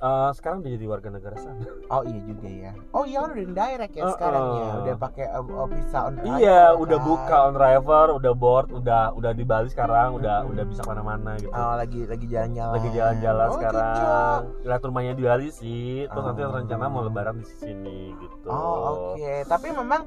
eh, sekarang udah jadi warga negara sana Oh iya juga ya. Oh iya udah direct ya Uh-uh. sekarang ya. Udah pakai um, uh, visa on arrival, iya udah kan. buka on arrival udah board udah udah di Bali sekarang udah udah bisa ke mana-mana gitu Oh lagi lagi jalan-jalan. lagi jalan-jalan Oh, sekarang cocok. lihat rumahnya di Bali sih terus nanti Oh. rencana mau lebaran di sini gitu Oh oke. Tapi memang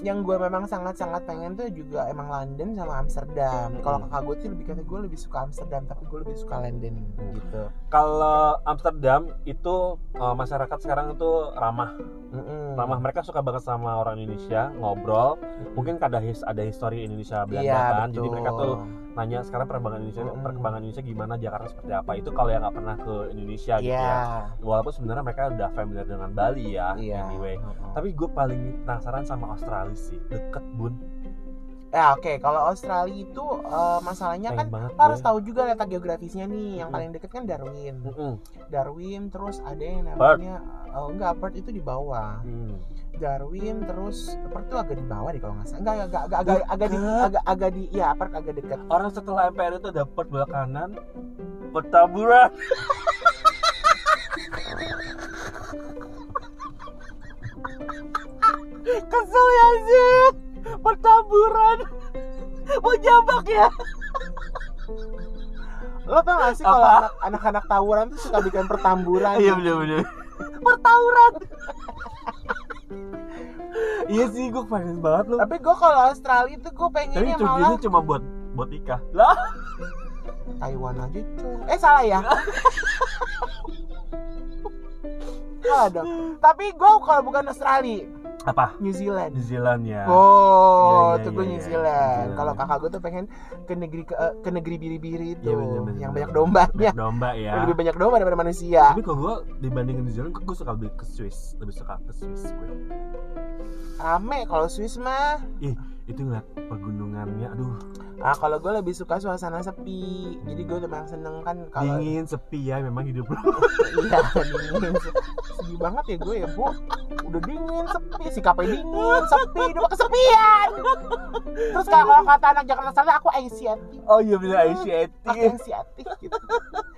yang gue memang sangat-sangat pengen tuh juga emang London sama Amsterdam. Kalau Hmm. kakak gue sih lebih kata gue lebih suka Amsterdam, tapi gue lebih suka London Hmm. gitu. kalau Amsterdam itu eh, masyarakat sekarang itu ramah Mm-mm. ramah mereka suka banget sama orang Indonesia ngobrol mungkin ada his ada histori Indonesia Belanda Iya kan betul. jadi mereka tuh nanya sekarang perkembangan Indonesia Mm-mm. perkembangan Indonesia gimana Jakarta seperti apa itu kalau yang nggak pernah ke Indonesia gitu Iya. ya walaupun sebenarnya mereka udah familiar dengan Bali ya Iya. anyway Mm-mm. tapi gue paling penasaran sama Australia sih deket bun Ya oke, kalau Australia itu eh, masalahnya kan pengen banget lo harus gue. tahu juga letak geografisnya nih. Yang Mm. paling deket kan Darwin. Mm-mm. Darwin terus ada yang namanya oh enggak Perth itu di bawah. Hmm. Darwin terus Perth itu agak di bawah deh kalau nggak salah. Enggak agak agak agak agak di agak agak di ya Perth agak dekat. orang setelah MPR itu dapat belah kanan pertaburan kesel ya sih pertaburan mau jambak ya Lo tau gak sih kalau anak- anak-anak tawuran tuh suka bikin pertamburan? iya bener bener pertauran iya sih gue pengen banget loh Tapi gue kalau Australia itu gue tapi pengennya tujuannya malah cuma buat buat nikah lah Taiwan aja cuy. Eh salah ya? Salah dong. Tapi gue kalau bukan Australia, apa New Zealand. New Zealand ya Oh, Iya, iya, tuh iya, gue iya. New New Zealand. Zealand. Kalau kakak gue tuh pengen ke negeri ke, eh, ke negeri biri-biri itu, Iya, bener, bener, yang banyak dombanya. Banyak domba ya Lebih banyak domba daripada manusia. Tapi kalau gue dibandingin New Zealand, gue suka lebih ke Swiss, lebih suka ke Swiss gue. Rame kalau Swiss mah. Ih, itu ngeliat pegunungannya, aduh, Ah, kalau gue lebih suka suasana sepi. Jadi gue memang seneng kan kalau dingin, sepi ya, memang hidup lu. iya dingin. Sedih banget ya gue ya, Bu. Udah dingin, sepi, sikapnya dingin, sepi, udah kesepian. Terus kalau kata anak Jakarta Selatan aku anxiety. Oh iya bener Aku anxiety. anxiety gitu.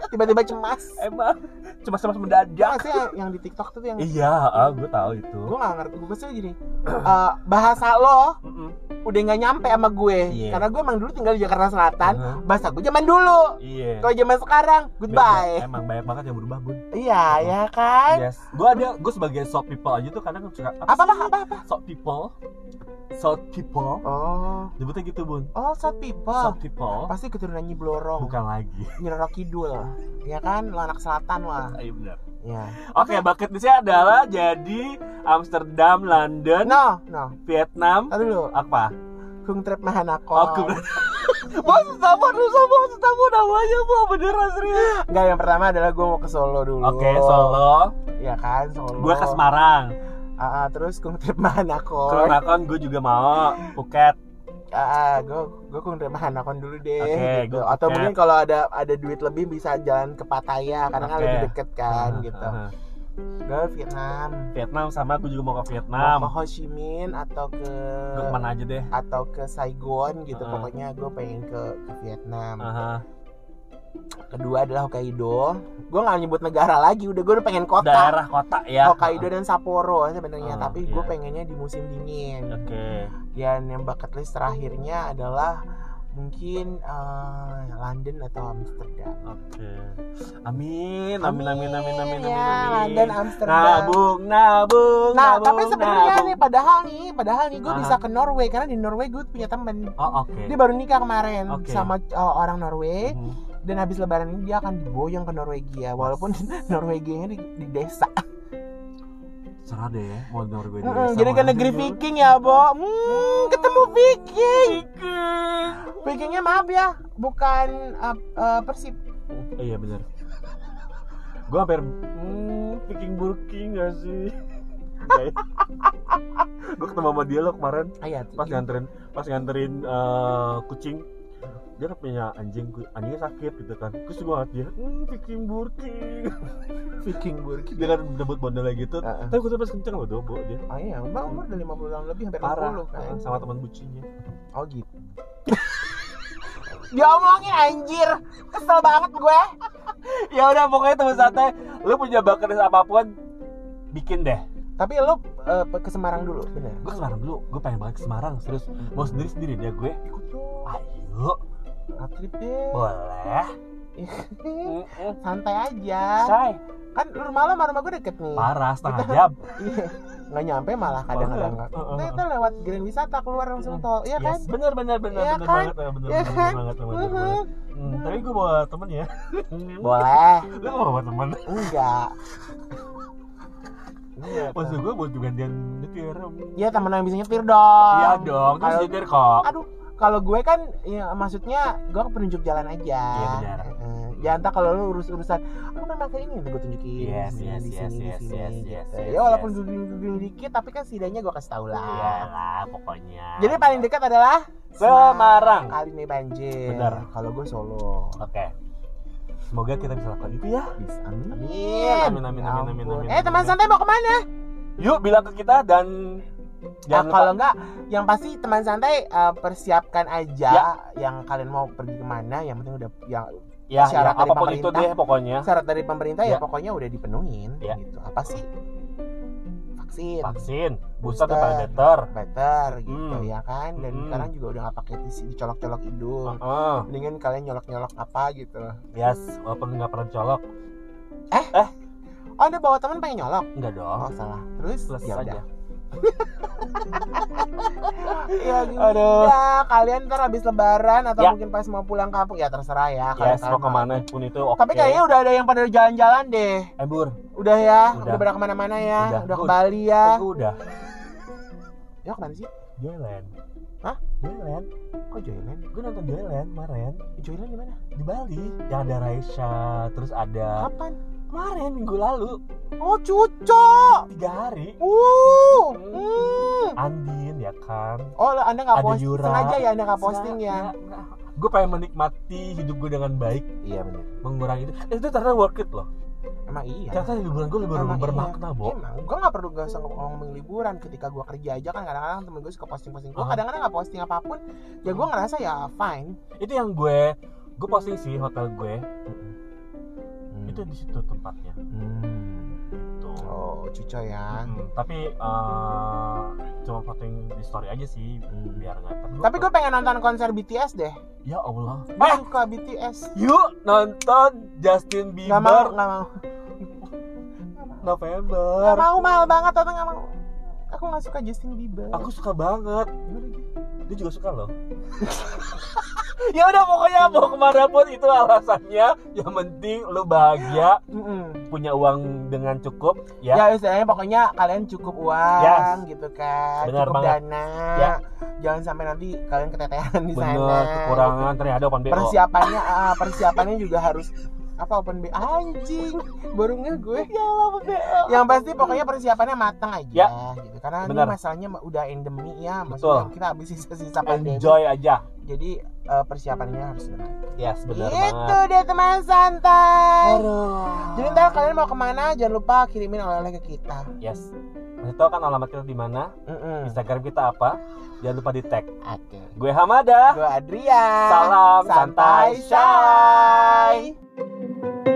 Tiba-tiba cemas. Emang Ya mendadak. sih yang, di TikTok tuh yang Iya, ah, gue tahu itu. gue gak ngerti gue pasti gini eh, bahasa lo Mm-mm. udah nggak nyampe sama gue Iya. karena gue emang dulu tinggal di Jakarta Selatan Aha. bahasa gue zaman dulu Iya. kalau zaman sekarang goodbye Emang banyak banget yang berubah, Bun. iya ya kan Yes. Gue ada, gue sebagai soft people aja tuh kadang suka apa apa apa apa Soft people. Soft people. oh Nyebutnya gitu, Bun. oh South people Soft people. pasti keturunan Nyi Blorong Bukan lagi. Nyi Roro Kidul ya kan lo anak selatan lah Iya benar. ya Oke, bucket listnya adalah jadi Amsterdam, London, no no Vietnam, Tadi dulu apa? Kung Trip Mahanako Aku Bos sama dulu bos sama namanya bu beneran serius. Enggak yang pertama adalah gue mau ke Solo dulu Oke, Solo. ya kan Solo Gue ke Semarang. Ah, ah, terus Kung Trip Mahanako Ke Nakon gue juga mau. Phuket. ah gue gue kung terima Hanakon dulu deh Oke, gitu. gua atau mungkin kalau ada ada duit lebih bisa jalan ke Pattaya karena kan Oke. lebih deket kan Ah, gitu ah, ah. Gue Vietnam Vietnam sama gue juga mau ke mau Vietnam. ke Ho Chi Minh atau ke Gue ke mana aja deh. atau ke Saigon gitu Ah. pokoknya gue pengen ke ke Vietnam Aha. kedua adalah Hokkaido gue nggak nyebut negara lagi udah gue udah pengen kota Daerah kota ya. Hokkaido dan Sapporo sebenarnya Ah, tapi gue iya. pengennya di musim dingin Oke. dan yang bucket list terakhirnya adalah mungkin eh, London atau Amsterdam Oke. Amin. Amin amin amin amin amin. ya, amin. London Amsterdam Nabung, nabung, nah nabung, tapi sebenarnya nih padahal nih padahal nih gue bisa ke Norway karena di Norway gue punya temen Oh oke. dia baru nikah kemarin Oke. sama eh, orang Norway Mhm. dan habis lebaran ini dia akan diboyong ke Norwegia walaupun Norwegia di, di desa Cerah deh ya, mau Norwegia. Mm-mm, jadi ke negeri Viking ya Bo. Hmm, ketemu Viking. Vikingnya maaf ya bukan eh, eh, Persib. Oh, iya benar. Gue hampir hmm, Viking Burking gak sih? gue ketemu sama dia lo kemarin. Ah, iya, pas nganterin pas nganterin eh, kucing dia kan punya anjing anjingnya sakit gitu kan. Terus gue ngeliat dia hmm Viking Burking. Viking Burki dia kan debut bondelnya gitu. Heeh. tapi gue pas kenceng loh dobo dia. Oh iya mbak umur udah 50 tahun lebih hampir parah. 60 kan. Sama teman bucinya. Oh gitu. Diomongin anjir. Kesel banget gue. Ya udah pokoknya teman santai lu punya list apa pun bikin deh. Tapi lo eh, ke Semarang dulu. Bener gue ke Semarang dulu. Gue pengen banget ke Semarang serius. Mau sendiri sendiri dia gue. Ayo trip deh boleh. Santai aja. Say. Kan rumah lo sama rumah gue deket nih. Parah setengah jam. Iya, nggak nyampe malah kadang-kadang. Kita heeh. itu lewat Grand Wisata keluar langsung tol, iya kan? Yes, bener bener bener. Iya bener kan? banget eh, bener Iya bener, kan? banget bener, bener, bener. Hmm, tapi gue bawa temen ya. Boleh, lu gak bawa temen? Enggak. Iya, maksud gue buat gantian nyetir. Iya temen yang bisa nyetir dong. iya dong terus Kalau- nyetir kok. Aduh, kalau gue kan, ya maksudnya gue penunjuk jalan aja. Iya, benar. Ya entah kalau lu urus urusan, aku memang kayak ini, gue tunjukin Yes, di sini, yes, di yes, sini, di yes, sini, yes, gitu. yes, ya yes, walaupun yes. googling dikit, tapi kan setidaknya gue kasih tau lah. iyalah pokoknya Jadi paling dekat adalah Semarang. Kali ini banjir. Benar. Kalau gue Solo. oke semoga kita bisa lakukan itu ya Bis, amin. Amin, amin, amin, Ya amin, amin, ampun. amin, Eh teman amin. santai mau ke mana? yuk bilang ke kita dan Ya, jangan lupa kalau enggak, yang pasti teman santai eh, persiapkan aja Ya. yang kalian mau pergi ke mana. Yang penting udah yang ya, syarat ya dari apa pun itu pemerintah. deh pokoknya syarat dari pemerintah ya, Ya. pokoknya udah dipenuhin. Ya. Gitu. Apa sih? Vaksin. vaksin booster paling better Better gitu Hmm. ya kan. Dan Hmm. sekarang juga udah nggak pakai tisi dicolok-colok hidung. Heeh. Mendingan kalian nyolok-nyolok apa gitu. yes walaupun nggak pernah colok Oh, ada bawa teman pengen nyolok? enggak dong Oh, salah. Terus plus ya saja udah. Ya gitu. Aduh. Ya, kalian ntar habis lebaran atau Ya. mungkin pas mau pulang kampung ya terserah ya. yes kalian mau ke mana pun itu oke Tapi kayaknya udah ada yang pada jalan-jalan deh. eh bur Udah ya, Udah. udah, pada ke mana-mana ya, Udah. udah, ke Bali ya. aku udah Ya ke mana sih? Joyland Hah? Joyland Kok Joyland? gue nonton Joyland kemarin Joyland di mana? di Bali yang ada Raisya terus ada Kapan? Kemarin minggu lalu Oh, cuco. tiga hari Uh. Hmm. Hmm. Andin ya kan Oh, Anda nggak posting Yura. sengaja ya Anda nggak posting ya? gue pengen menikmati hidup gue dengan baik Iya benar. mengurangi itu Eh, itu ternyata worth it loh Emang iya. ternyata liburan gue lebih Emang bermakna iya. bo Emang, gue gak perlu gak usah ngomongin liburan Ketika gue kerja aja kan kadang-kadang temen gue suka posting-posting Gue kadang-kadang gak posting apa pun Ya gue ngerasa ya fine itu yang gue gue posting sih hotel gue Hmm. Itu di situ tempatnya. Hmm. gitu. Oh cuco ya. Mm, tapi eh, cuma posting di story aja sih Hmm. biar nggak ter- Tapi gue pengen nonton konser BTS deh. Ya Allah. Gue eh! suka BTS yuk nonton Justin Bieber. Gak mau, gak mau. November. Gak mau, mahal banget atau gak mau. Aku gak suka Justin Bieber. Aku suka banget. Dia juga suka loh ya udah pokoknya mau ke mana pun itu alasannya. Yang penting lu bahagia punya uang dengan cukup ya, Ya istilahnya pokoknya kalian cukup uang Yes. gitu kan Benar Cukup banget. dana. Ya. Jangan sampai nanti kalian keteteran di sana. bener kekurangan ternyata open BO persiapannya ah, persiapannya juga harus apa open B anjing baru nge gue. Ya open BO yang pasti pokoknya persiapannya matang aja Ya. gitu. Karena Benar. ini masalahnya udah endemi ya. Maksudnya Betul. kita habis sisa-sisa pandemi. enjoy aja. Jadi eh, persiapannya harus sudah matang yes bener itu banget. deh teman santai. Aduh. jadi ntar kalian mau ke mana jangan lupa kirimin oleh-oleh ke kita. Yes. Masih tau kan alamat kita di mana? Mm-mm. Instagram kita apa? Jangan lupa di tag oke. Gue Hamada. Gue Adrian. Salam santai, santai shy